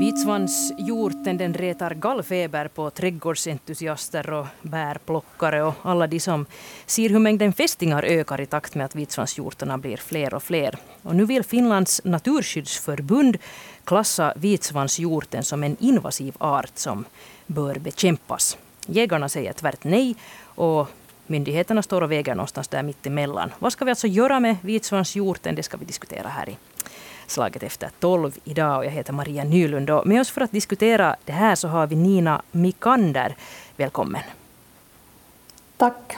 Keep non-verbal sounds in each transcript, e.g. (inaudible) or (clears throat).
Vitsvanshjorten den retar gallfeber på trädgårdsentusiaster och bärplockare och alla de som ser hur mängden fästingar ökar i takt med att vitsvanshjortarna blir fler och fler. Och nu vill Finlands naturskyddsförbund klassa vitsvanshjorten som en invasiv art som bör bekämpas. Jägarna säger tvärt nej och myndigheterna står och väger någonstans där mittemellan. Vad ska vi alltså göra med vitsvanshjorten? Det ska vi diskutera här i slaget efter tolv idag. Och jag heter Maria Nylund. Och med oss för att diskutera det här så har vi Nina Mikander. Välkommen. Tack.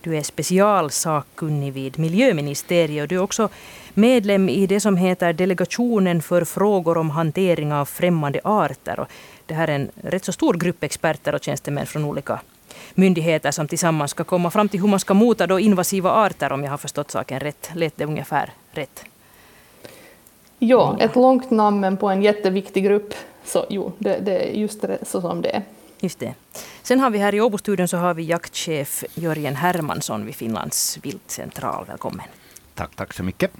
Du är specialsakkunnig vid miljöministeriet och du är också medlem i det som heter Delegationen för frågor om hantering av främmande arter. Och det här är en rätt så stor grupp experter och tjänstemän från olika myndigheter som tillsammans ska komma fram till hur man ska mota då invasiva arter om jag har förstått saken rätt. Lät det ungefär rätt? Ja, ett långt namn på en jätteviktig grupp. Så jo, det, det är just det, så som det är. Just det. Sen har vi här i Åbostudion så har vi jaktchef Jörgen Hermansson vid Finlands viltcentral. Välkommen. Tack, tack så mycket.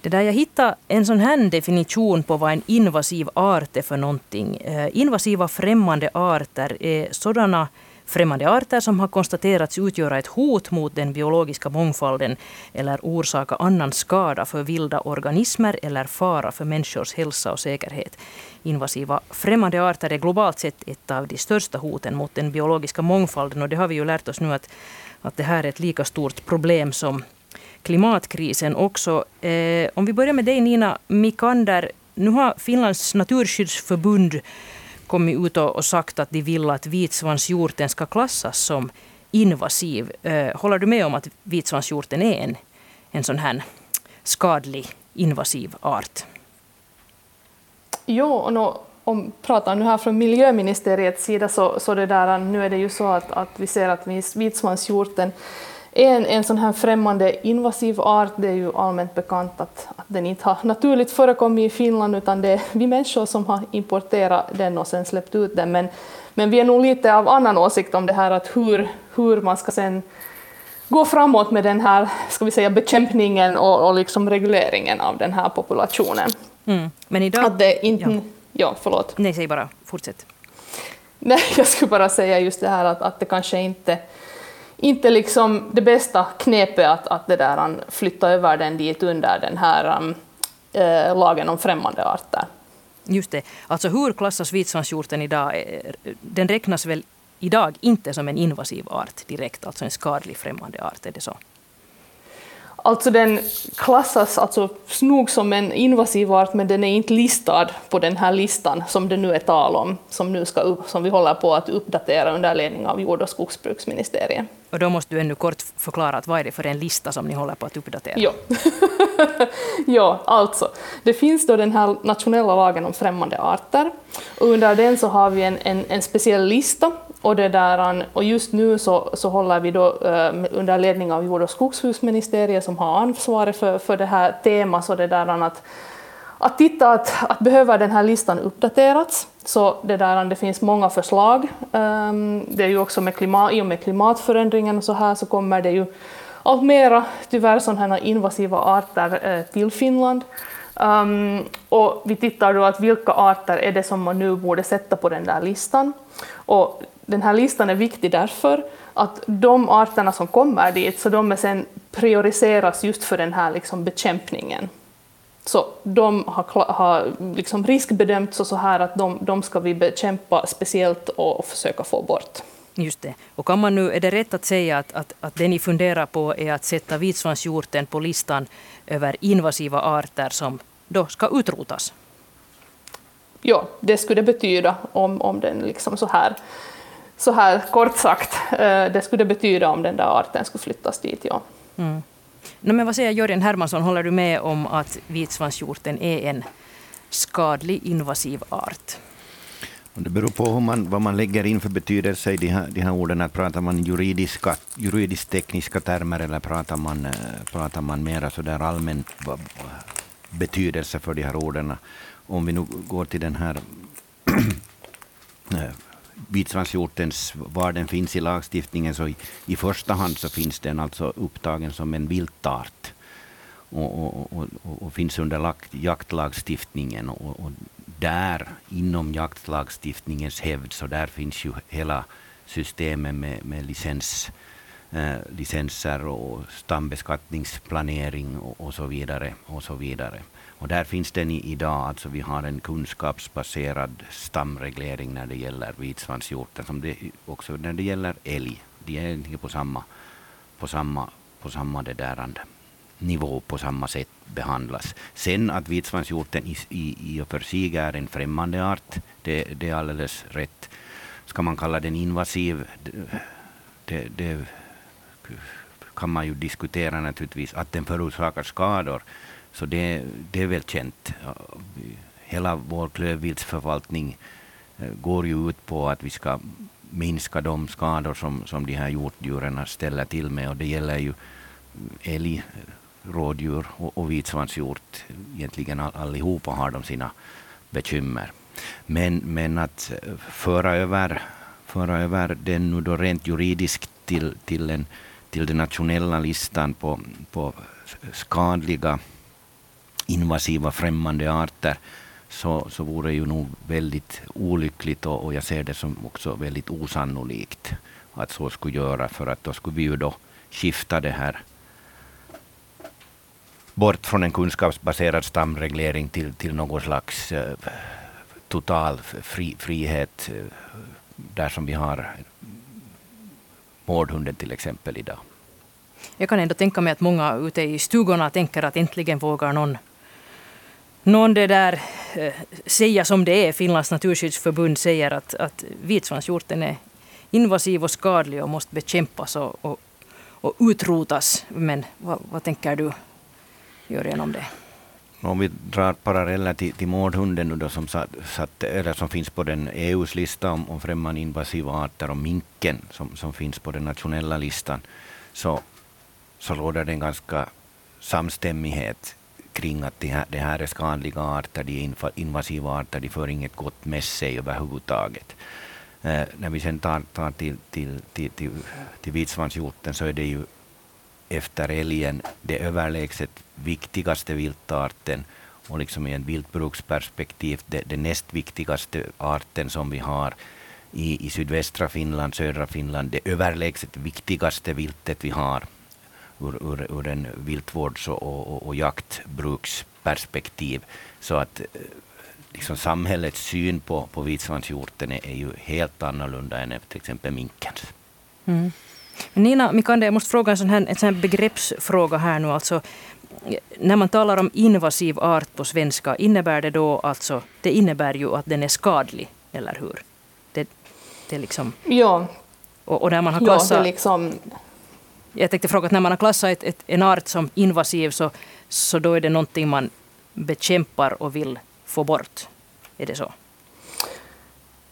Det där jag hittade en sån här definition på vad en invasiv art är för någonting. Eh, invasiva främmande arter är sådana främmande arter som har konstaterats utgöra ett hot mot den biologiska mångfalden eller orsaka annan skada för vilda organismer eller fara för människors hälsa och säkerhet. Invasiva främmande arter är globalt sett ett av de största hoten mot den biologiska mångfalden och det har vi ju lärt oss nu att, att det här är ett lika stort problem som klimatkrisen också. Eh, om vi börjar med dig Nina Mikander. Nu har Finlands naturskyddsförbund kommit ut och, sagt att de vill att vitsvanshjorten ska klassas som invasiv. Eh, håller du med om att vitsvanshjorten är en, en sån här skadlig invasiv art? Jo, och no, om pratar nu här från miljöministeriets sida så, så det där, nu är det ju så att, att vi ser att vitsvanshjorten en, en sån här främmande invasiv art, det är ju allmänt bekant att, att den inte har naturligt förekommit i Finland utan det är vi människor som har importerat den och sen släppt ut den. Men, men vi är nog lite av annan åsikt om det här att hur, hur man ska sen gå framåt med den här ska vi säga, bekämpningen och, och liksom regleringen av den här populationen. Mm. Men idag... Att det inte... Ja. ja, förlåt. Nej, säg bara. Fortsätt. Nej, (laughs) jag skulle bara säga just det här att, att det kanske inte inte liksom det bästa knepet att, att det där, flytta över den dit under den här um, äh, lagen om främmande arter. Just det. Alltså hur klassas vitsvanshjorten idag? Eh, den räknas väl idag inte som en invasiv art direkt, alltså en skadlig främmande art, är det så? Alltså den klassas alltså nog som en invasiv art, men den är inte listad på den här listan som det nu är tal om, som, nu ska upp, som vi håller på att uppdatera under ledning av jord och skogsbruksministeriet. Och då måste du ännu kort förklara att vad är det för en lista som ni håller på att uppdatera? Ja, (laughs) ja alltså. Det finns då den här nationella lagen om främmande arter och under den så har vi en, en, en speciell lista och, det där, eh, och just nu så, så håller vi då eh, under ledning av jord och skogsbruksministeriet som har ansvaret för, för det här temat, så det där att, att titta att, att behöver den här listan uppdaterats. Så det, där, det finns många förslag. Um, det är ju också med klimat, i och med klimatförändringen och så här så kommer det ju allt mera tyvärr sådana här invasiva arter eh, till Finland. Um, och vi tittar då att vilka arter är det som man nu borde sätta på den där listan. Och den här listan är viktig därför att de arterna som kommer dit, så de är sen prioriseras just för den här liksom bekämpningen. Så de har, har liksom riskbedömts och så här att de, de ska vi bekämpa speciellt och, och försöka få bort. Just det. Och kan man nu, är det rätt att säga att, att, att det ni funderar på är att sätta vitsvanshjorten på listan över invasiva arter som då ska utrotas? Ja, det skulle det betyda om, om den liksom så här så här kort sagt, eh, det skulle betyda om den där arten skulle flyttas dit. Ja. Mm. No, men vad säger Jörgen Hermansson, håller du med om att vitsvanshjorten är en skadlig invasiv art? Det beror på hur man, vad man lägger in för betydelse i de här, de här orden. Att pratar man juridiska, juridiskt tekniska termer eller pratar man, eh, pratar man mera så där allmän betydelse för de här orden? Om vi nu går till den här (clears throat) eh, vitsvanshjortens, var den finns i lagstiftningen, så i, i första hand så finns den alltså upptagen som en viltart. och, och, och, och finns under jaktlagstiftningen. Och, och, där, inom jaktlagstiftningens hävd, så där finns ju hela systemet med, med licens, eh, licenser och stambeskattningsplanering och, och, så vidare. Och så vidare. Och där finns den i, idag, alltså vi har en kunskapsbaserad stamreglering när det gäller vitsvanshjorten, som det också när det gäller älg. De är på samma, på samma, på samma det där nivå på samma sätt behandlas. Sen att vitsvanshjorten i, i, i och för sig är en främmande art, det, det är alldeles rätt. Ska man kalla den invasiv? Det, det kan man ju diskutera naturligtvis. Att den förorsakar skador, så det, det är väl känt. Hela vår klövviltsförvaltning eh, går ju ut på att vi ska minska de skador som, som de här hjortdjuren ställer till med. Och det gäller ju eh, älg, rådjur och, och vitsvanshjort. Egentligen all, allihopa har de sina bekymmer. Men, men att eh, föra över, föra över den nu då rent juridiskt till, till, en, till den nationella listan på, på skadliga invasiva främmande arter så, så vore ju nog väldigt olyckligt och, och jag ser det som också väldigt osannolikt att så skulle göra för att då skulle vi ju då skifta det här bort från en kunskapsbaserad stamreglering till, till någon slags eh, total fri, frihet eh, där som vi har mårdhunden till exempel idag. Jag kan ändå tänka mig att många ute i stugorna tänker att äntligen vågar någon någon det där eh, säga som det är. Finlands naturskyddsförbund säger att, att vitsvanshjorten är invasiv och skadlig och måste bekämpas och, och, och utrotas. Men vad, vad tänker du, Jörgen, om det? Om vi drar paralleller till, till mårdhunden då, som, satt, eller som finns på den EUs lista om, om främmande invasiva arter och minken som, som finns på den nationella listan så, så råder det en ganska samstämmighet kring att det här, det här är skadliga arter, de är invasiva arter, de för inget gott med sig överhuvudtaget. Eh, när vi sen tar, tar till, till, till, till, till vitsvanshjorten så är det ju efter älgen det överlägset viktigaste viltarten och liksom i ett viltbruksperspektiv det, det näst viktigaste arten som vi har i, i sydvästra Finland, södra Finland, det överlägset viktigaste viltet vi har ur, ur, ur en viltvårds och, och, och jaktbruksperspektiv. Så att eh, liksom samhällets syn på, på vitsvanshjorten är, är ju helt annorlunda än till exempel minkens. Mm. Nina Mikander, jag måste fråga en sån här, en sån här begreppsfråga här nu. Alltså, när man talar om invasiv art på svenska, innebär det då alltså, det innebär ju att den är skadlig, eller hur? Det, det är liksom... Ja. Och, och när man har klassat... Ja, det liksom jag tänkte fråga att när man har klassat ett, ett, en art som invasiv så, så då är det någonting man bekämpar och vill få bort. Är det så?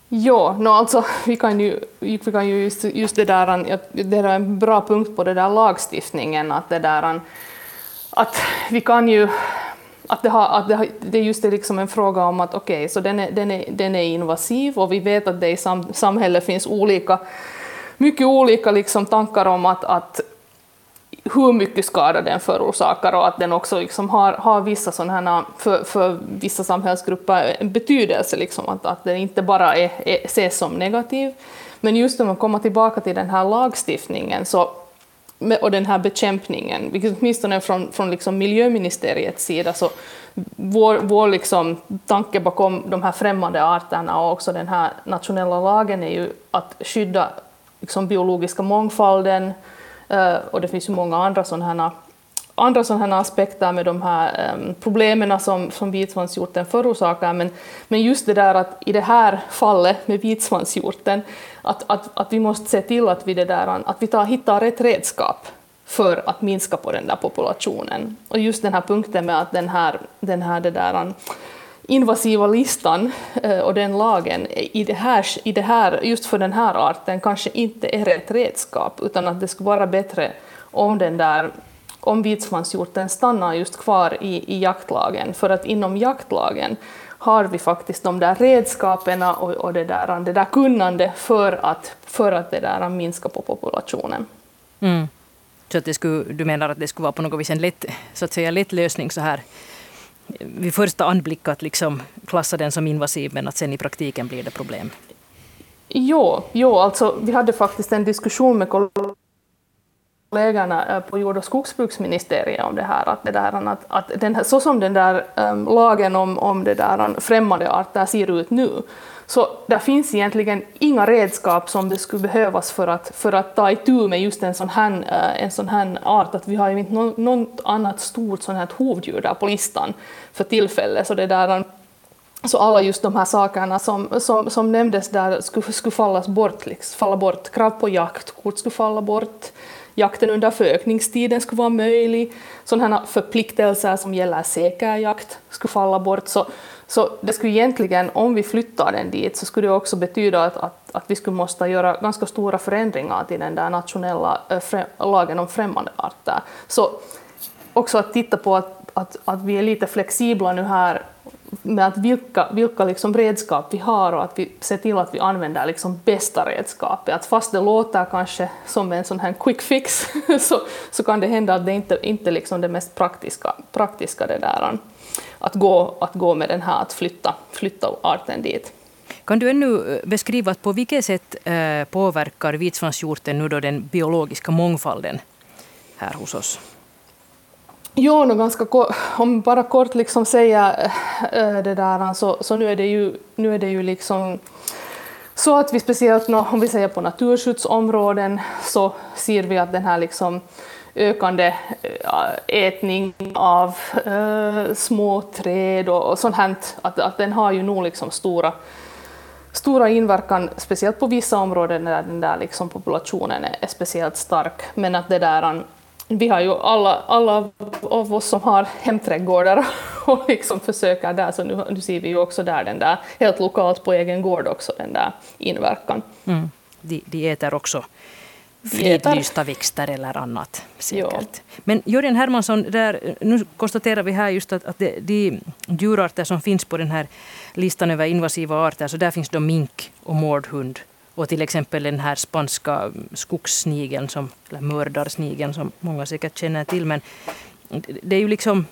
Ja, no, alltså, (laughs) vi kan ju, vi kan ju just, just det där, det är en bra punkt på det där lagstiftningen, att det där, att vi kan ju att det, har, att det, har, det just är liksom en fråga om att okej, okay, så den är, den, är, den är invasiv och vi vet att det i sam, samhället finns olika, mycket olika liksom tankar om att, att hur mycket skada den förorsakar och att den också liksom har, har vissa sådana för, för vissa samhällsgrupper en betydelse, liksom, att, att den inte bara är, är, ses som negativ. Men just om man kommer tillbaka till den här lagstiftningen så, och den här bekämpningen, vilket åtminstone från, från liksom miljöministeriets sida, så vår, vår liksom tanke bakom de här främmande arterna och också den här nationella lagen är ju att skydda liksom biologiska mångfalden, Eh, och det finns ju många andra sådana här andra sådana aspekter med de här um, problemen som, som vitsvanshjorten förorsakar, men, men just det där att i det här fallet med vitsvanshjorten, att, att, att vi måste se till att vi, det där, att vi tar, hittar rätt redskap för att minska på den där populationen. Och just den här punkten med att den här, den här det där, invasiva listan eh, och den lagen i det, här, i det här, just för den här arten kanske inte är rätt redskap, utan att det skulle vara bättre om den där om vitsvanshjorten stannar just kvar i, i jaktlagen, för att inom jaktlagen har vi faktiskt de där redskapen och, och det, där, det där kunnande för att, för att det där minska på populationen. Mm. Så att det skulle, du menar att det skulle vara på något vis en lätt, så att säga, lätt lösning så här vid första anblick att liksom klassa den som invasiv men att sen i praktiken blir det problem? Jo, jo alltså, vi hade faktiskt en diskussion med kollegorna eh, på jord och skogsbruksministeriet om det här, att, det där, att, att den här, så som den där um, lagen om, om det där främmande arter ser ut nu, så det finns egentligen inga redskap som det skulle behövas för att, för att ta itu med just en sån här, eh, en sån här art, att vi har ju inte något, något annat stort sån här hovdjur där på listan för tillfället, så det där så alla just de här sakerna som, som, som nämndes där skulle, skulle fallas bort, liksom, falla bort. Krav på jaktkort skulle falla bort, jakten under förökningstiden skulle vara möjlig, sådana förpliktelser som gäller säker jakt skulle falla bort. Så, så det skulle egentligen, om vi flyttar den dit, så skulle det också betyda att, att, att vi skulle måste göra ganska stora förändringar till den där nationella äh, lagen om främmande arter. Så också att titta på att, att, att vi är lite flexibla nu här med att vilka, vilka liksom redskap vi har och att vi ser till att vi använder liksom bästa redskapet. Att fast det låter kanske som en sån här quick fix (laughs) så, så kan det hända att det inte, inte liksom det mest praktiska, praktiska det där, att, gå, att gå med den här att flytta, flytta arten dit. Kan du ännu eh, beskriva på vilket sätt eh, påverkar vitsvanshjorten nu då den biologiska mångfalden här hos oss? Jo, no, ganska om bara kort liksom säga äh, det där, så, så nu är det ju, nu är det ju liksom så att vi speciellt om vi säger på naturskyddsområden så ser vi att den här liksom ökande eh, ätning av äh, små träd och, och sånt här, att, att den har ju nog liksom stora, stora inverkan, speciellt på vissa områden där den där liksom populationen är, är speciellt stark. Men att det där vi har ju alla, alla av oss som har hemträdgårdar (laughs) och liksom försöker där, så nu, nu ser vi ju också där den där, helt lokalt på egen gård också, den där inverkan. Mm. De, de äter också fridlysta växter eller annat. Säkert. Men Jörgen Hermansson, där, nu konstaterar vi här just att, att de, de djurarter som finns på den här listan över invasiva arter, så där finns då mink och mårdhund och till exempel den här spanska skogssnigeln, som, eller mördarsnigeln som många säkert känner till. Men det är ju liksom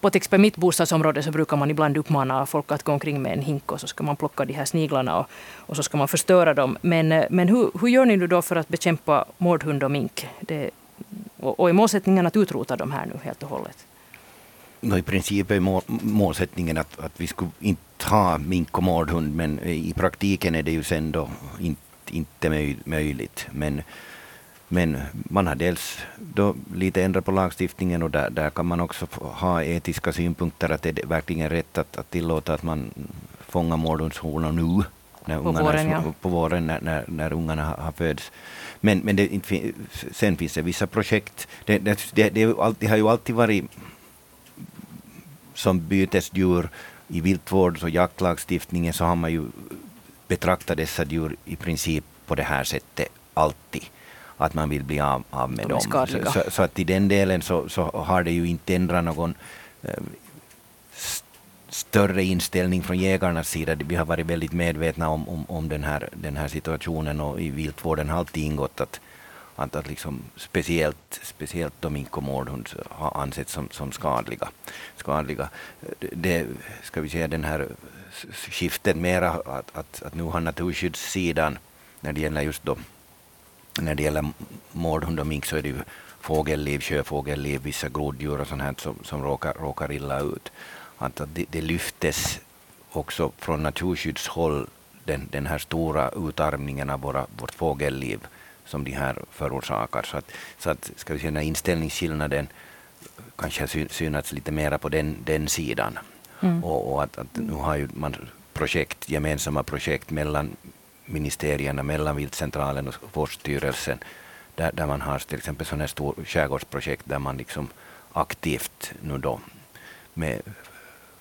på till exempel mitt bostadsområde så brukar man ibland uppmana folk att gå omkring med en hink och så ska man plocka de här sniglarna och, och så ska man förstöra dem. Men, men hur, hur gör ni nu då för att bekämpa mårdhund och mink? Det, och, och är målsättningen att utrota dem här nu helt och hållet? No, I princip är målsättningen att, att vi skulle inte ha mink och mårdhund, men i praktiken är det ju sen då inte, inte möjligt. Men, men man har dels då lite ändrat på lagstiftningen och där, där kan man också ha etiska synpunkter att det är verkligen rätt att, att tillåta att man fångar mårdhundshonor nu när på våren, ja. på våren när, när, när ungarna har, har fötts. Men, men det, sen finns det vissa projekt. Det, det, det, det har ju alltid varit som bytesdjur i viltvårds och jaktlagstiftningen så har man ju betraktat dessa djur i princip på det här sättet alltid. Att man vill bli av, av med De dem. Så, så, så, att i den delen så, så har det ju inte ändrat någon eh, större inställning från jägarnas sida. Vi har varit väldigt medvetna om, om, om den, här, den här situationen och i viltvården har alltid ingått att att, att liksom speciellt, speciellt de mink och mårdhund har ansetts som, som skadliga. skadliga. Det, ska vi säga, den här skiftet mera att, att, att nu har naturskyddssidan när det gäller just då när det gäller mårdhund och mink så är det ju fågelliv, sjöfågelliv, vissa groddjur och sånt här som, som råkar, råkar illa ut. Att, det, det lyftes också från naturskyddshåll den, den här stora utarmningen av våra, vårt fågelliv som de här förorsakar. Så att, så att ska vi säga, den inställningsskillnaden kanske har synats lite mera på den, den sidan. Mm. Och, och, att, att nu har ju man projekt, gemensamma projekt mellan ministerierna, mellan Viltcentralen och Forststyrelsen, där, där man har till exempel sådana här stor skärgårdsprojekt där man liksom aktivt nu då med,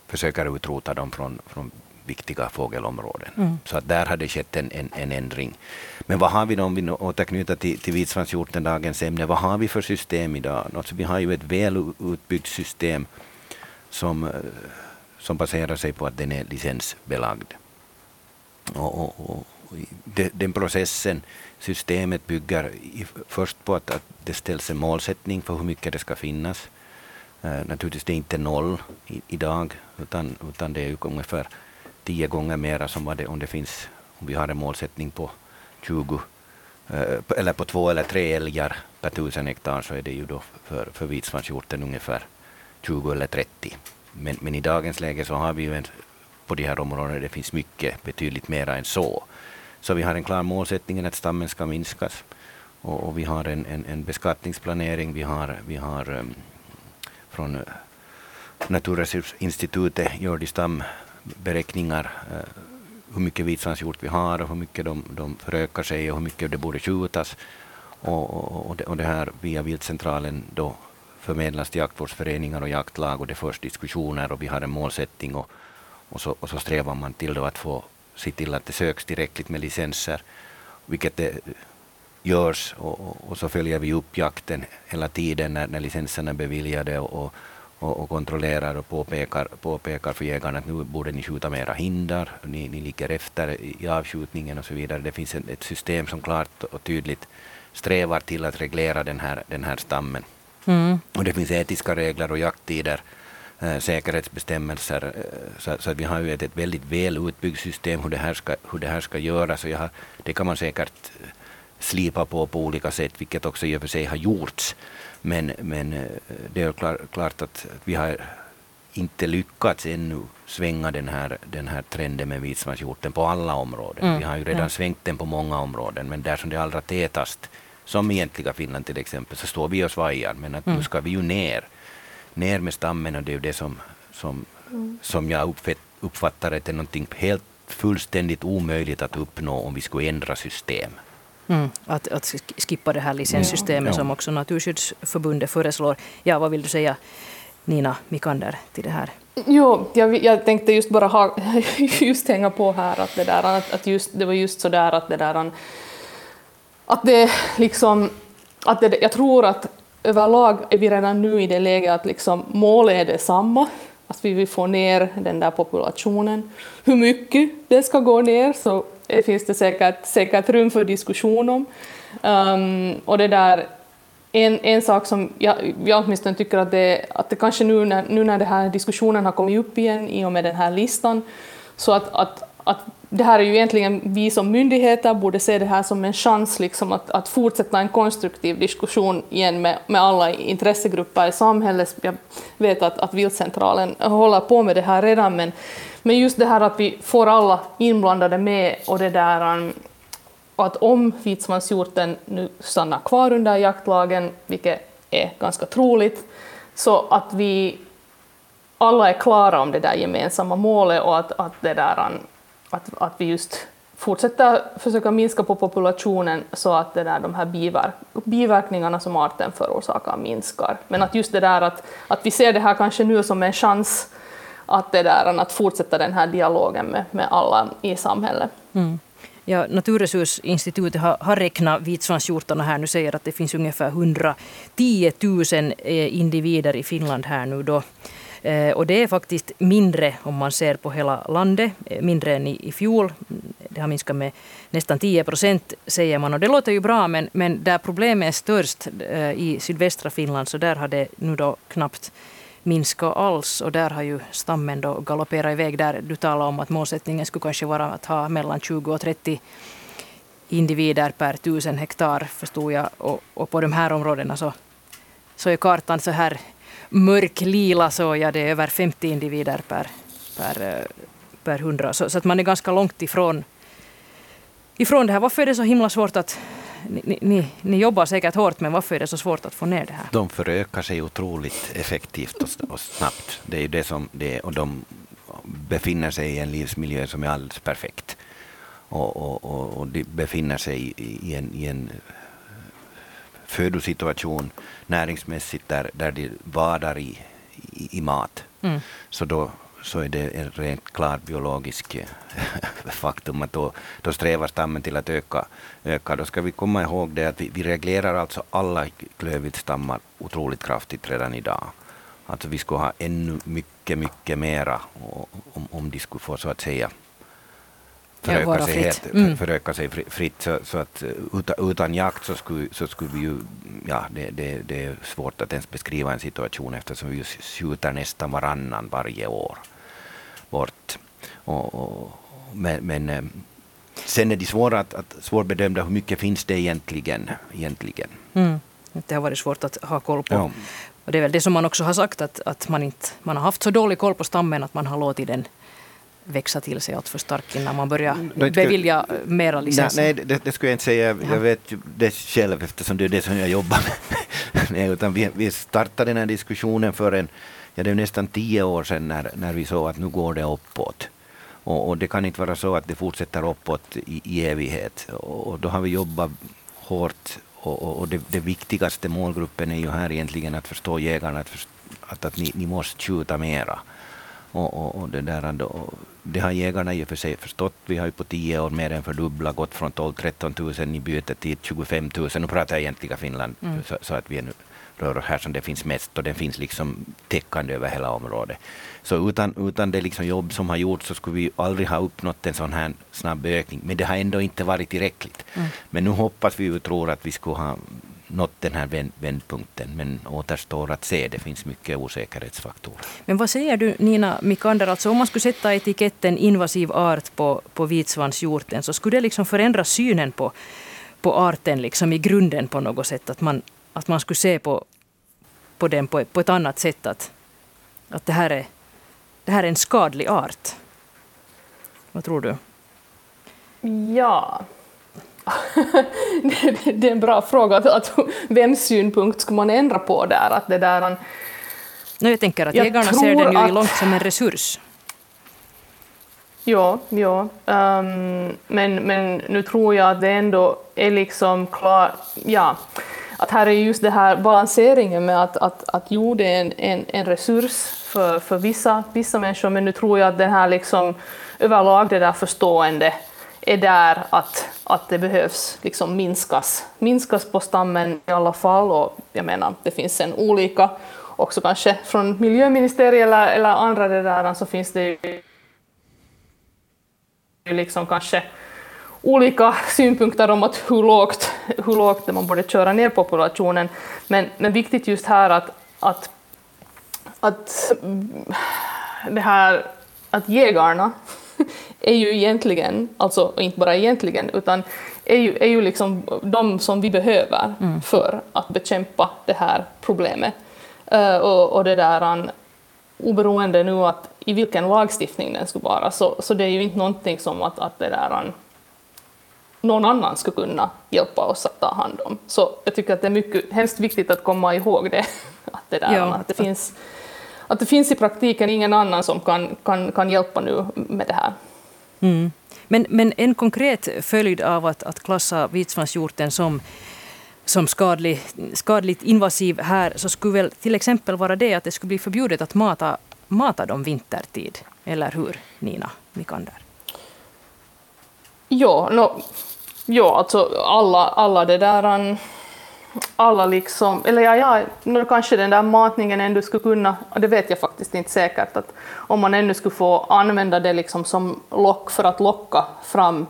försöker utrota dem från, från viktiga fågelområden. Mm. Så att där har det skett en, en, en, ändring. Men vad har vi då, om vi återknyter till, till vitsvanshjorten, dagens ämne, vad har vi för system idag? Alltså, vi har ju ett väl utbyggt system som, eh, som baserar sig på att den är licensbelagd. Och, och, och, den processen, systemet bygger först på att, att det ställs en målsättning för hur mycket det ska finnas. Uh, naturligtvis det är inte noll i, idag, utan, utan det är ungefär tio gånger mera som vad det, om det finns, om vi har en målsättning på 20 uh, eh, eller på två eller tre älgar per tusen hektar så är det ju då för, för vitsvanshjorten ungefär 20 eller 30. Men, men i dagens läge så har vi ju en, på de här områdena det finns mycket, betydligt mera än så. Så vi har en klar målsättning att stammen ska minskas. Och, och vi har en, en, en, beskattningsplanering, vi har, vi har um, från uh, Naturresursinstitutet gör de stamberäkningar uh, hur mycket vitsvanshjort vi har och hur mycket de, de förökar sig och hur mycket det borde skjutas. Och, och, och, det, och det här via viltcentralen då förmedlas till jaktvårdsföreningar och jaktlag och det förs diskussioner och vi har en målsättning och, och, så, och så strävar man till då att få se till att det söks tillräckligt med licenser, vilket det görs och, och så följer vi upp jakten hela tiden när, när licenserna är beviljade och, och, och, kontrollerar och påpekar, påpekar för jägarna att nu borde ni skjuta mera hinder, ni, ni ligger efter i avskjutningen och så vidare. Det finns ett system som klart och tydligt strävar till att reglera den här, den här stammen. Mm. Och det finns etiska regler och jakttider, säkerhetsbestämmelser. Äh, så, så vi har ju ett, ett väldigt väl utbyggt system hur det här ska, hur det här ska göras. Och har, det kan man säkert eh, slipa på på olika sätt, vilket också i och för sig har gjorts. Men, men det är klar, klart att vi har inte lyckats ännu svänga den här, den här trenden med vitsvanshjorten på alla områden. Mm. Vi har ju redan mm. svängt den på många områden, men där som det är allra tätast som egentliga Finland till exempel, så står vi och svajar. Men att mm. nu ska vi ju ner, ner med stammen och det är ju det som, som, mm. som jag uppfattar att det är någonting helt fullständigt omöjligt att uppnå om vi skulle ändra system. Mm, att, att skippa det här licenssystemet ja. som också Naturskyddsförbundet föreslår. Ja, vad vill du säga Nina Mikander till det här? Jo, jag, jag tänkte just bara ha, (laughs) just hänga på här att det där att, att just, det var just så där att det där att det liksom, att det, jag tror att överlag är vi redan nu i det läget att liksom målet är detsamma, att vi vill få ner den där populationen. Hur mycket den ska gå ner så finns det säkert, säkert rum för diskussion om. Um, och det där, en, en sak som jag, jag åtminstone tycker att det, att det kanske nu när, nu när den här diskussionen har kommit upp igen i och med den här listan, så att, att, att det här är ju egentligen vi som myndigheter borde se det här som en chans liksom att, att fortsätta en konstruktiv diskussion igen med, med alla intressegrupper i samhället. Jag vet att, att Viltcentralen håller på med det här redan, men, men just det här att vi får alla inblandade med och det där um, att om vitsvanshjorten nu stannar kvar under jaktlagen, vilket är ganska troligt, så att vi alla är klara om det där gemensamma målet och att, att det där um, att, att vi just fortsätter försöka minska på populationen så att det där, de här biverk, biverkningarna som arten förorsakar minskar. Men att just det där att, att vi ser det här kanske nu som en chans att, det där, att fortsätta den här dialogen med, med alla i samhället. Mm. Ja, Naturresursinstitutet har, har räknat vitsvanshjortarna här nu säger att det finns ungefär 110 000 eh, individer i Finland här nu då. Eh, och det är faktiskt mindre om man ser på hela landet, eh, mindre än i, i fjol. Mm, det har minskat med nästan 10 procent säger man. Och det låter ju bra men, men där problemet är störst eh, i sydvästra Finland så där har det nu då knappt minskat alls. Och där har ju stammen då galopperat iväg där. Du talar om att målsättningen skulle kanske vara att ha mellan 20 och 30 individer per tusen hektar förstod jag. Och, och på de här områdena så, så är kartan så här mörklila soja, det är över 50 individer per, per, eh, per hundra. Så, så, att man är ganska långt ifrån, ifrån det här. Varför är det så himla svårt att... Ni, ni, ni jobbar säkert hårt, men varför är det så svårt att få ner det här? De förökar sig otroligt effektivt och, och snabbt. Det är det som det är, och de befinner sig i en livsmiljö som är alldeles perfekt. Och, och, och, och de befinner sig i, i en, i en födosituation näringsmässigt där, där de vadar i, i, i mat. Mm. Så då så är det en rent klart biologisk eh, (laughs) faktum att då, då strävar stammen till att öka. öka. Då ska vi komma ihåg det att vi, vi reglerar alltså alla klövviltstammar otroligt kraftigt redan idag. Alltså vi skulle ha ännu mycket, mycket mera om, om de skulle få så att säga föröka sig, helt, mm. föröka sig fritt. Så, så att utan, utan jakt så skulle, så skulle vi ju, ja, det, det, det är svårt att ens beskriva en situation eftersom vi skjuter nästan varannan varje år bort. Och, och, men, men sen är det svåra att, att svårbedömda hur mycket finns det egentligen. egentligen. Mm. Det har varit svårt att ha koll på. Ja. Och det är väl det som man också har sagt, att, att man, inte, man har haft så dålig koll på stammen att man har låtit den växa till sig allt för starkt innan man börjar bevilja mera licenser? Nej, det, det, skulle jag inte säga. Jag, vet det själv eftersom det är det som jag jobbar med. (laughs) nej, utan vi, vi startade den här diskussionen för en, ja, det är nästan tio år sedan när, när vi såg att nu går det uppåt. Och, och det kan inte vara så att det fortsätter uppåt i, i evighet. Och, och då har vi jobbat hårt och, och, och det, det, viktigaste målgruppen är ju här egentligen att förstå jägarna, att, förstå, att, att ni, ni måste skjuta mera. Och, och, och, det, där, då, det har jägarna i och för sig förstått. Vi har ju på tio år mer än fördubblat, gått från 12-13 000 i byte till 25 000. Nu pratar jag egentligen Finland, mm. så, så, att vi nu rör oss här som det finns mest och den finns liksom täckande över hela området. Så utan, utan det liksom jobb som har gjorts så skulle vi aldrig ha uppnått en sån här snabb ökning. Men det har ändå inte varit tillräckligt. Mm. Men nu hoppas vi och tror att vi skulle ha nått den här vändpunkten, men återstår att se. Det finns mycket osäkerhetsfaktorer. Men vad säger du Nina Mikander, alltså om man skulle sätta etiketten invasiv art på, på vitsvanshjorten, så skulle det liksom förändra synen på, på arten liksom i grunden på något sätt? Att man, att man skulle se på, på den på, på ett annat sätt, att, att det, här är, det här är en skadlig art? Vad tror du? Ja, (laughs) det är en bra fråga. Att, att, vems synpunkt ska man ändra på där? Att det där no, jag tänker att jag jägarna ser den ju att, långt som en resurs. Ja, ja. Um, men, men nu tror jag att det ändå är liksom klart, ja, att här är just det här balanseringen med att, att, att jord är en, en, en resurs för, för vissa, vissa människor, men nu tror jag att den här liksom överlag det där förstående är där att, att det behövs liksom minskas, minskas på stammen i alla fall. Och jag menar, det finns en olika, också kanske från miljöministeriet eller, eller andra det där, så alltså finns det ju liksom kanske olika synpunkter om att hur lågt, hur lågt man borde köra ner populationen. Men, men viktigt just här att, att, att det här att jägarna är ju egentligen, alltså inte bara egentligen, utan är ju, är ju liksom de som vi behöver mm. för att bekämpa det här problemet. Uh, och, och det där, an, oberoende nu att i vilken lagstiftning den skulle vara, så, så det är ju inte någonting som att, att det där, an, någon annan skulle kunna hjälpa oss att ta hand om. Så jag tycker att det är mycket, hemskt viktigt att komma ihåg det, (laughs) att det, där, ja. att det finns att det finns i praktiken ingen annan som kan, kan, kan hjälpa nu med det här. Mm. Men, men en konkret följd av att, att klassa vitsvanshjorten som som skadlig, skadligt invasiv här så skulle väl till exempel vara det att det skulle bli förbjudet att mata, mata dem vintertid. Eller hur, Nina Mikander? Ja, no, ja alltså alla, alla det där alla liksom, eller ja, ja nu kanske den där matningen ändå skulle kunna, det vet jag faktiskt inte säkert, att om man ännu skulle få använda det liksom som lock för att locka fram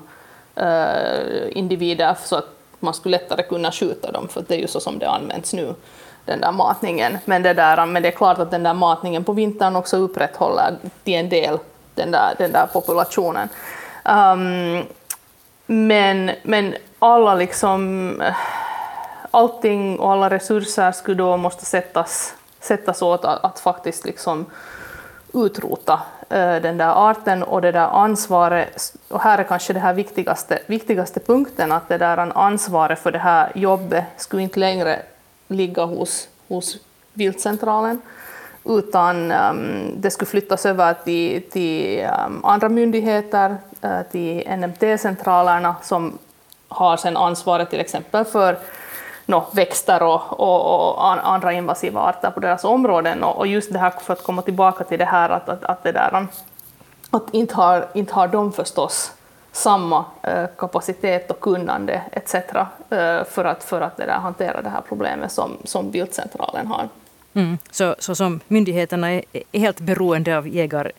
eh, individer så att man skulle lättare kunna skjuta dem, för det är ju så som det används nu, den där matningen. Men det, där, men det är klart att den där matningen på vintern också upprätthåller till en del den där, den där populationen. Um, men, men alla liksom eh, allting och alla resurser skulle då måste sättas, sättas åt att, att faktiskt liksom utrota eh, den där arten och det där ansvaret. Och här är kanske det här viktigaste, viktigaste punkten, att det där ansvaret för det här jobbet skulle inte längre ligga hos, hos viltcentralen, utan um, det skulle flyttas över till, till um, andra myndigheter, uh, till NMT-centralerna som har sen ansvaret till exempel för no, växter och, och, och, andra invasiva arter på deras områden. Och, och, just det här, för att komma tillbaka till det här att, att, att, det där, um, att inte, har, inte har de förstås samma eh, kapacitet och kunnande etc. Eh, uh, för att, för att det där, hantera det här problemet som, som Viltcentralen har. Mm. Så, så som myndigheterna är, är helt beroende av jägar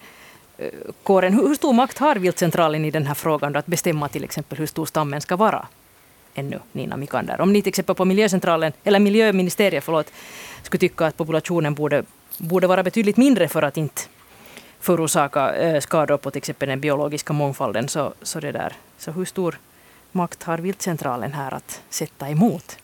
uh, kåren. Hur, hur stor makt har viltcentralen i den här frågan då, att bestämma till exempel hur stor stammen ska vara? Ännu, Nina Mikander. Om ni till exempel på miljöcentralen, eller miljöministeriet förlåt, skulle tycka att populationen borde, borde vara betydligt mindre för att inte förorsaka eh, skador på till exempel den biologiska mångfalden, så, så, det där. så hur stor makt har viltcentralen här att sätta emot?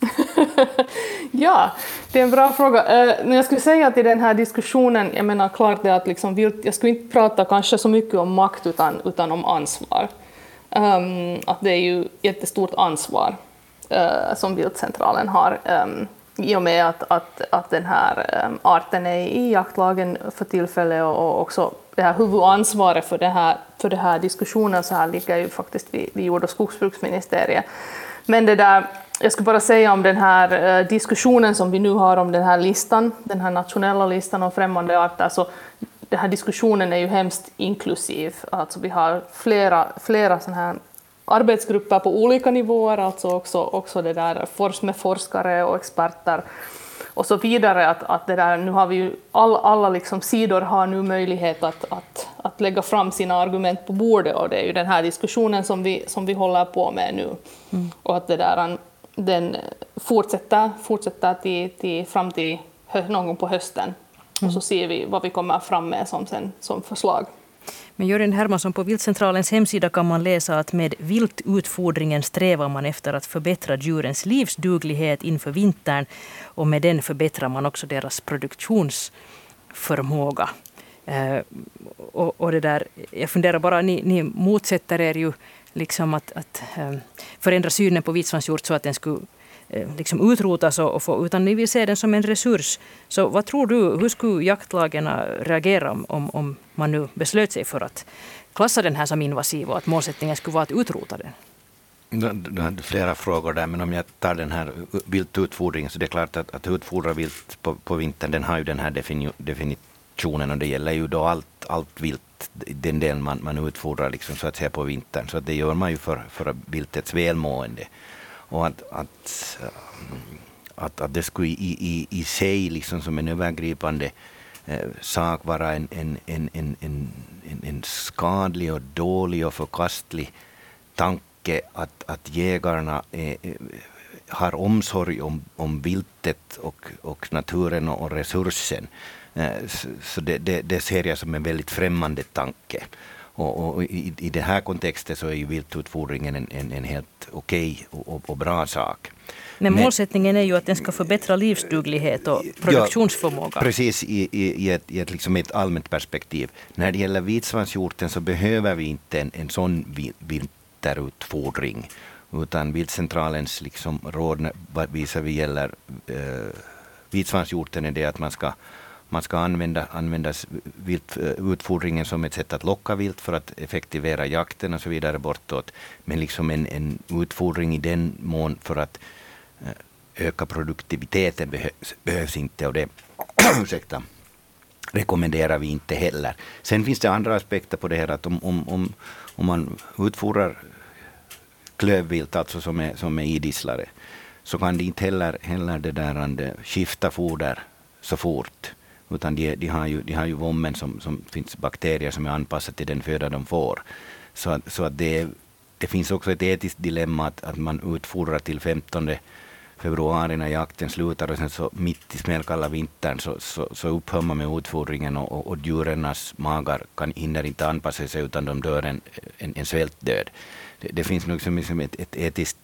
(laughs) ja, det är en bra fråga. Uh, jag skulle säga att i den här diskussionen, jag menar klart det att liksom vilt, jag skulle inte prata kanske så mycket om makt utan, utan om ansvar. Um, att det är ju jättestort ansvar uh, som viltcentralen har um, i och med att, att, att den här um, arten är i jaktlagen för tillfället och, och också det här huvudansvaret för, det här, för den här diskussionen så här ligger ju faktiskt vid, vid jord och skogsbruksministeriet. Men det där, jag skulle bara säga om den här uh, diskussionen som vi nu har om den här listan, den här nationella listan om främmande arter, så den här diskussionen är ju hemskt inklusiv. Alltså vi har flera, flera sådana här arbetsgrupper på olika nivåer, alltså också, också det där med forskare och experter och så vidare. Att, att det där, nu har vi ju all, alla liksom sidor har nu möjlighet att, att, att lägga fram sina argument på bordet och det är ju den här diskussionen som vi, som vi håller på med nu. Mm. Och att det där, den fortsätter, fortsätter till, till, fram till någon gång på hösten. Och så ser vi vad vi kommer fram med som, sen, som förslag. Men Jörgen Hermansson, på Viltcentralens hemsida kan man läsa att med viltutfodringen strävar man efter att förbättra djurens livsduglighet inför vintern och med den förbättrar man också deras produktionsförmåga. Eh, och, och, det där, jag funderar bara, ni, ni motsätter er ju liksom att, att eh, förändra synen på vitsvanshjort så att den skulle Eh, liksom utrotas och, få, utan ni vill se den som en resurs. Så vad tror du, hur skulle jaktlagen reagera om, om man nu beslöt sig för att klassa den här som invasiv och att målsättningen skulle vara att utrota den? Du hade flera frågor där, men om jag tar den här viltutfodringen så det är klart att, att utfodra vilt på, på vintern, den har ju den här definitionen och det gäller ju då allt, allt vilt, den del man, man utfodrar liksom, så att säga på vintern. Så det gör man ju för, för viltets välmående. Och att, att, eh, att, att det skulle i, i, i sig liksom som en övergripande eh, sak vara en, en, en, en, en, en skadlig och dålig och förkastlig tanke att, att jägarna är, har omsorg om, om viltet och, och naturen och, resursen. Eh, så det, det, det, ser jag som en väldigt främmande tanke. Och, och i, i den här kontexten så är ju viltutfodringen en, en, en helt okej okay och, och, bra sak. Men målsättningen är ju att den ska förbättra livsduglighet och produktionsförmåga. Ja, precis, i, i, i, ett, i ett, liksom ett allmänt perspektiv. När det gäller vitsvanshjorten så behöver vi inte en, en sån vinterutfodring. Utan viltcentralens liksom råd visar vi gäller eh, vitsvanshjorten är det att man ska man ska använda, använda vilt, eh, utfodringen som ett sätt att locka vilt för att effektivera jakten och så vidare bortåt. Men liksom en, en utfodring i den mån för att eh, öka produktiviteten behövs, behövs inte och det (clears throat) ursäkta, rekommenderar vi inte heller. Sen finns det andra aspekter på det här att om, om, om, om man utfodrar klövvilt, alltså som är, som är idisslare, så kan det inte heller, heller det där eh, skifta foder så fort. Utan de, de, har ju, de har ju vommen som, som finns bakterier som är anpassade till den föda de får. Så, att, så att det, det finns också ett etiskt dilemma att, att man utfodrar till 15 februari när jakten slutar och sen så mitt i smällkalla vintern så, så, så upphör man med utfodringen och, och, och djurens magar kan, hinner inte anpassa sig utan de dör en, en, en svältdöd. Det, det finns nog liksom ett, ett etiskt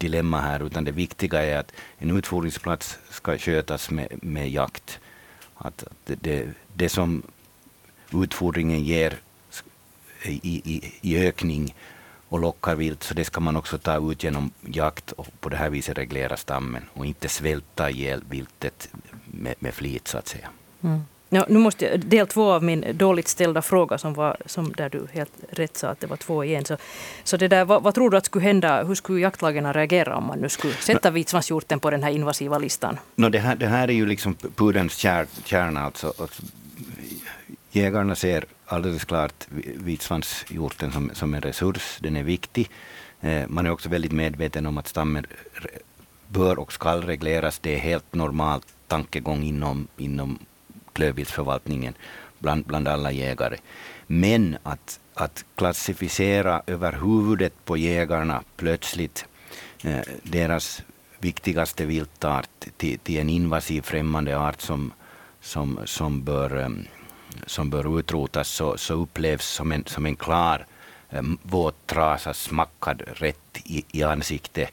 dilemma här utan det viktiga är att en utfodringsplats ska skötas med, med jakt att det, det, som utfodringen ger i, i, i ökning och lockar vilt, så det ska man också ta ut genom jakt och på det här viset reglera stammen och inte svälta ihjäl viltet med, med flit så att säga. Mm. Ja, nu måste jag, del två av min dåligt ställda fråga, som var, som där du helt rätt sa att det var två igen. Så, så det där, vad, vad tror du att skulle hända, hur skulle jaktlagen reagera om man nu skulle sätta vitsvanshjorten på den här invasiva listan? No, det, här, det här är ju liksom pudelns kär, kärna. Alltså, alltså, jägarna ser alldeles klart vitsvanshjorten som, som en resurs, den är viktig. Eh, man är också väldigt medveten om att stammen bör och ska regleras. Det är helt normalt tankegång inom, inom klövviltsförvaltningen. bland, bland alla jägare. Men att, att klassificera över huvudet på jägarna plötsligt eh, deras viktigaste viltart till, till en invasiv främmande art som, som, som, bör, eh, som bör utrotas så, så upplevs som en, som en klar eh, våt trasa smackad rätt i, i ansiktet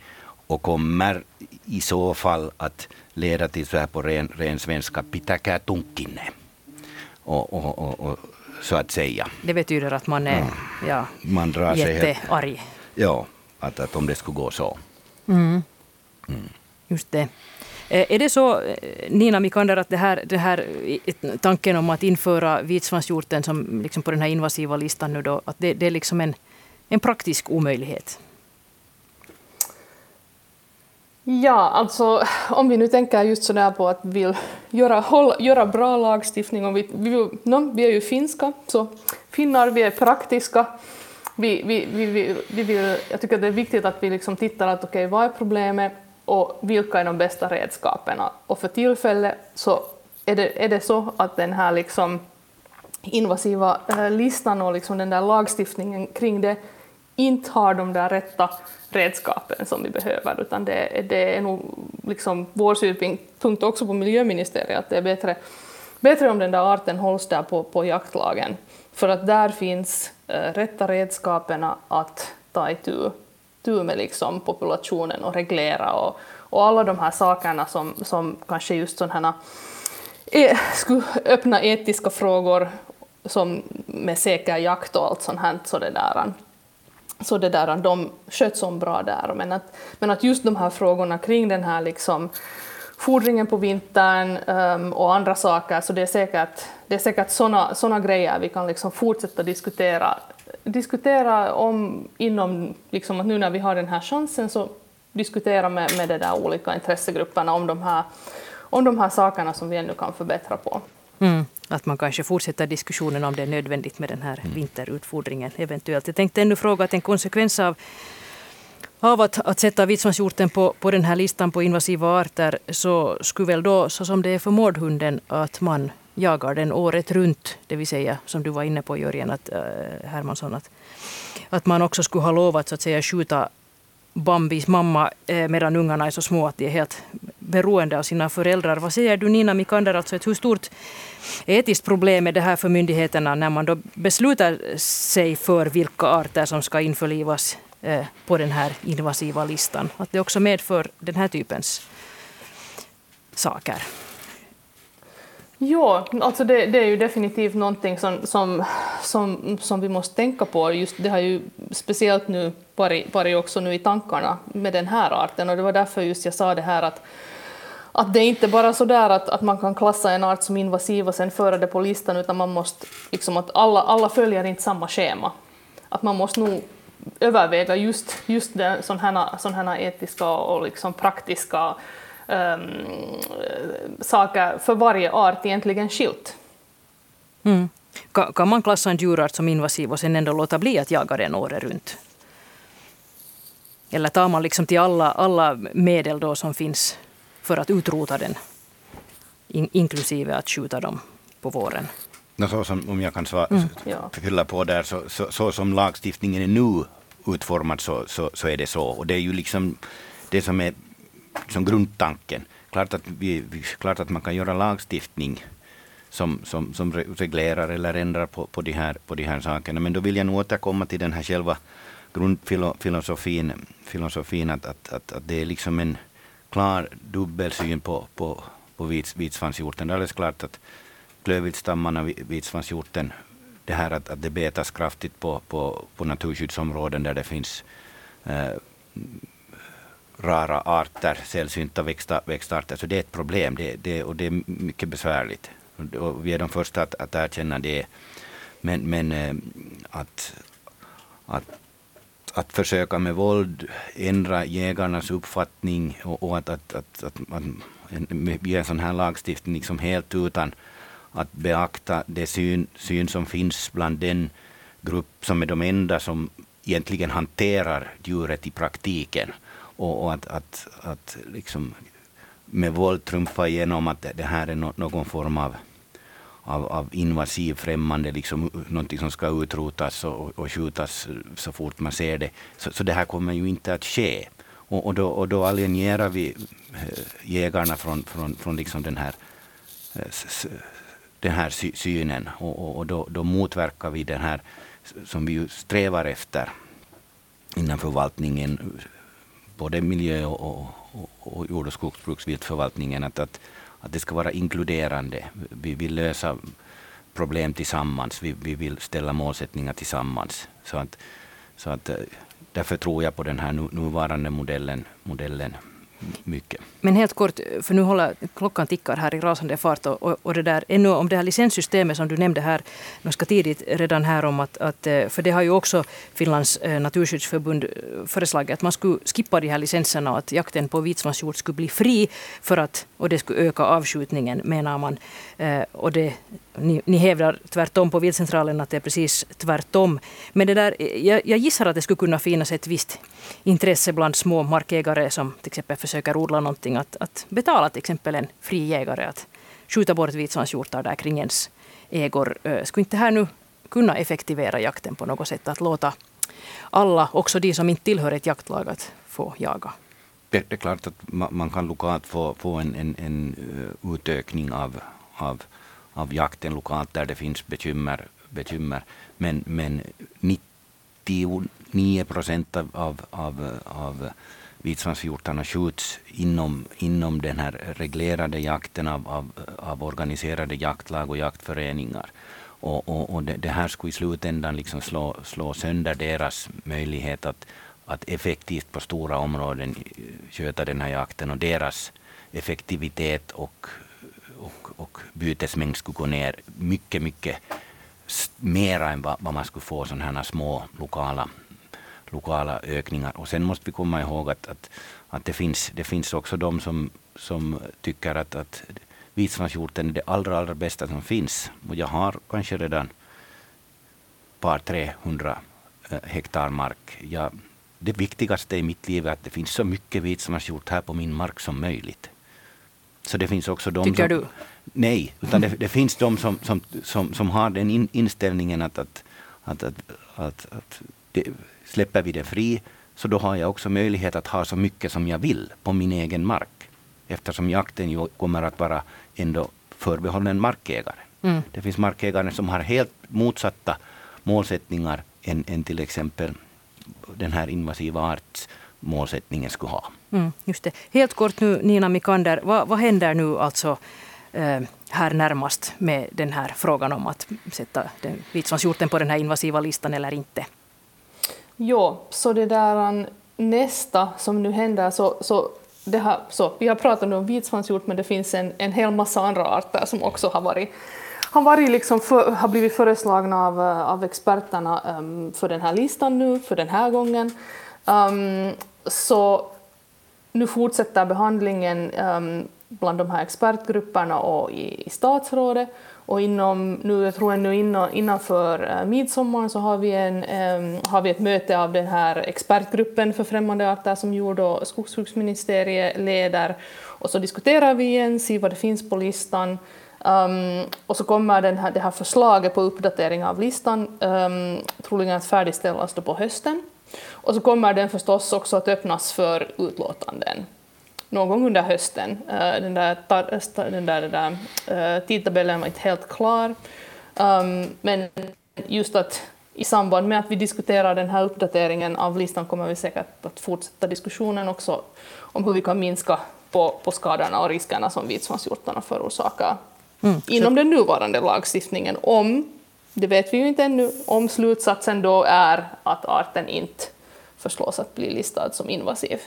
och kommer i så fall att leda till så här på ren, ren svenska pitäkää tunkinne. Och, och, och, och, så att säga. Det betyder att man är mm. ja, man drar jättearg. Ja, att, att om det skulle gå så. Mm. Mm. Just det. Eh, är det så, eh, Nina Mikander, att det här, det här tanken om att införa vitsvanshjorten som liksom på den här invasiva listan nu då, att det, det är liksom en, en praktisk omöjlighet? Ja, alltså om vi nu tänker just sådär på att vi vill göra, håll, göra bra lagstiftning, om vi, vi, no, vi är ju finska, så finnar, vi är praktiska. Vi, vi, vi, vi, vi vill, jag tycker att det är viktigt att vi liksom tittar att okej, okay, vad är problemet och vilka är de bästa redskapen? Och för tillfället så är det, är det så att den här liksom invasiva eh, listan och liksom den där lagstiftningen kring det inte har de där rätta redskapen som vi behöver, utan det, det är nog liksom vår synpunkt också på miljöministeriet att det är bättre, bättre om den där arten hålls där på, på jaktlagen, för att där finns äh, rätta redskapen att ta itu, tur med liksom populationen och reglera och, och alla de här sakerna som, som kanske just sådana här, eh, skulle öppna etiska frågor som med säker jakt och allt sånt här, så det där, så det där, de sköts om bra där. Men att, men att just de här frågorna kring den här liksom, fordringen på vintern um, och andra saker, så det är säkert, det är säkert såna, såna grejer vi kan liksom fortsätta diskutera, diskutera om inom, liksom att nu när vi har den här chansen, så diskutera med, med de där olika intressegrupperna om de här, om de här sakerna som vi ännu kan förbättra på. Mm. Att man kanske fortsätter diskussionen om det är nödvändigt med den här mm. vinterutfodringen eventuellt. Jag tänkte ännu fråga att en konsekvens av av att, att sätta vitsvanshjorten på, på den här listan på invasiva arter så skulle väl då, så som det är för mårdhunden, att man jagar den året runt. Det vill säga, som du var inne på Jörgen, att, äh, Hermansson, att, att man också skulle ha lovat så att säga skjuta Bambis mamma eh, medan ungarna är så små att de är helt beroende av sina föräldrar. Vad säger du Nina Mikander, alltså ett hur stort etiskt problem är det här för myndigheterna när man då beslutar sig för vilka arter som ska införlivas eh, på den här invasiva listan? Att det också medför den här typens saker. Ja, alltså det, det, är ju definitivt någonting som, som, som, som vi måste tänka på. Just det har ju speciellt nu varit, varit också nu i tankarna med den här arten och det var därför just jag sa det här att att det är inte bara så där att, att man kan klassa en art som invasiv och sen föra det på listan, utan man måste, liksom att alla, alla följer inte samma schema. Att man måste nog överväga just, just sådana här, sån här etiska och liksom praktiska um, saker för varje art egentligen skilt. Mm. Kan, kan man klassa en djurart som invasiv och sen ändå låta bli att jaga den året runt? Eller tar man liksom till alla, alla medel då som finns för att utrota den, in, inklusive att skjuta dem på våren. No, så som, om jag kan svara, mm. fylla på där, så, så, så, som lagstiftningen är nu utformad så, så, så är det så. Och det är ju liksom det som är liksom grundtanken. Klart att, vi, klart att man kan göra lagstiftning som, som, som reglerar eller ändrar på, på, de här, på de här sakerna. Men då vill jag nog återkomma till den här själva grundfilosofin filosofin att, att, att, att det är liksom en klar dubbelsyn på, på, på vits, vitsvanshjorten. Det är alldeles klart att klövviltstammarna, vitsvanshjorten, det här att, att det betas kraftigt på, på, på naturskyddsområden där det finns eh, rara arter, sällsynta växta, växtarter, så det är ett problem det, det, och det är mycket besvärligt. Och vi är de första att, att erkänna det. Men, men eh, att, att, att att försöka med våld ändra jägarnas uppfattning och, och att, att, att, att man ge en sån här lagstiftning liksom helt utan att beakta det syn, syn som finns bland den grupp som är de enda som egentligen hanterar djuret i praktiken. Och, och att, att, att liksom med våld trumfa igenom att det här är no, någon form av, av, av invasiv främmande, liksom, någonting som ska utrotas och, och skjutas så fort man ser det. Så, så det här kommer ju inte att ske. Och, och, då, och då alienerar vi eh, jägarna från, från, från liksom den här, eh, den här sy synen och, och, och då, då, motverkar vi den här som vi ju strävar efter inom förvaltningen, både miljö och, och, och jord och skogsbruksviltförvaltningen, att, att, att det ska vara inkluderande. Vi vill lösa problem tillsammans, vi, vi vill ställa målsättningar tillsammans. Så att, så att, eh, därför tror jag på den här nuvarande modellen, modellen mycket. Men helt kort, för nu håller klockan tickar här i rasande fart och, och, det där, ännu om det här licenssystemet som du nämnde här ganska tidigt redan här om att, att eh, för det har ju också Finlands eh, naturskyddsförbund eh, föreslagit att man skulle skippa de här licenserna och att jakten på vitsvanshjort skulle bli fri för att, och det skulle öka avskjutningen menar man. Och det, ni, ni hävdar tvärtom på viltcentralen att det är precis tvärtom. Men det där, jag, jag gissar att det skulle kunna finnas ett visst intresse bland små markägare som till exempel försöker odla någonting att, att betala till exempel en fri jägare att skjuta bort vitsvanshjortar där kring ens ägor. Skulle inte det här nu kunna effektivera jakten på något sätt? Att låta alla, också de som inte tillhör ett jaktlag, att få jaga? Det, det är klart att man, man kan lokalt få, få en, en, en utökning av, av, av jakten lokalt där det finns bekymmer. bekymmer. Men, men 99 procent av, av, av, av vitsvanshjortarna skjuts inom, inom den här reglerade jakten av, av, av organiserade jaktlag och jaktföreningar. Och, och, och det, det, här skulle i slutändan liksom slå, slå sönder deras möjlighet att, att effektivt på stora områden sköta den här jakten och deras effektivitet och, och, och bytesmängd skulle gå ner mycket, mycket mera än vad, vad man skulle få sådana här små lokala lokala ökningar. Och sen måste vi komma ihåg att, att, att det, finns, det finns också de som, som tycker att, att vitsvanshjorten är det allra, allra bästa som finns. Och jag har kanske redan par 300 eh, hektar mark. Jag, det viktigaste i mitt liv är att det finns så mycket vitsvanshjort här på min mark som möjligt. Så det finns också de Tycker som, du? Nej, utan det, (laughs) det, finns de som, som, som, som har den in, inställningen att, att, att, att, att, att det, Släpper vi det fri så då har jag också möjlighet att ha så mycket som jag vill på min egen mark. Eftersom jakten ju kommer att vara ändå förbehållen markägare. Mm. Det finns markägare som har helt motsatta målsättningar än, än till exempel den här invasiva artsmålsättningen skulle ha. Mm, just det. Helt kort nu Nina Mikander, vad, vad händer nu alltså eh, här närmast med den här frågan om att sätta vitsvanshjorten på den här invasiva listan eller inte? Jo, så det där um, nästa som nu händer så, så det här, så, vi har pratat om vitsvanshjort men det finns en, en hel massa andra arter som också har varit, har, varit liksom för, har blivit föreslagna av, uh, av experterna um, för den här listan nu, för den här gången. Um, så nu fortsätter behandlingen um, bland de här expertgrupperna och i, i statsrådet och inom, nu, jag tror nu innan, innanför eh, midsommar så har vi, en, um, har vi ett möte av den här expertgruppen för främmande arter som jord och skogsbruksministeriet leder. Och så diskuterar vi igen, ser vad det finns på listan. Um, och så kommer den här, det här förslaget på uppdatering av listan um, troligen att färdigställas då på hösten. Och så kommer den förstås också att öppnas för utlåtanden någon gång under hösten. Uh, den där, den där, den där uh, tidtabellen var inte helt klar. Um, men just att i samband med att vi diskuterar den här uppdateringen av listan kommer vi säkert att fortsätta diskussionen också om hur vi kan minska på, på skadorna och riskerna som vitsvanshjortarna förorsakar mm, inom den nuvarande lagstiftningen. Om, det vet vi ju inte ännu, om slutsatsen då är att arten inte förslås att bli listad som invasiv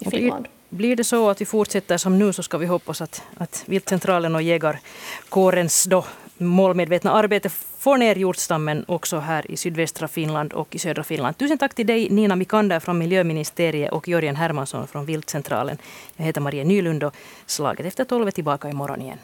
i Finland. Blir det så att vi fortsätter som nu så ska vi hoppas att, att viltcentralen och jägarkårens då målmedvetna arbete får ner hjortstammen också här i sydvästra Finland och i södra Finland. Tusen tack till dig Nina Mikander från Miljöministeriet och Jörgen Hermansson från Viltcentralen. Jag heter Maria Nylund och slaget efter tolv är tillbaka imorgon igen.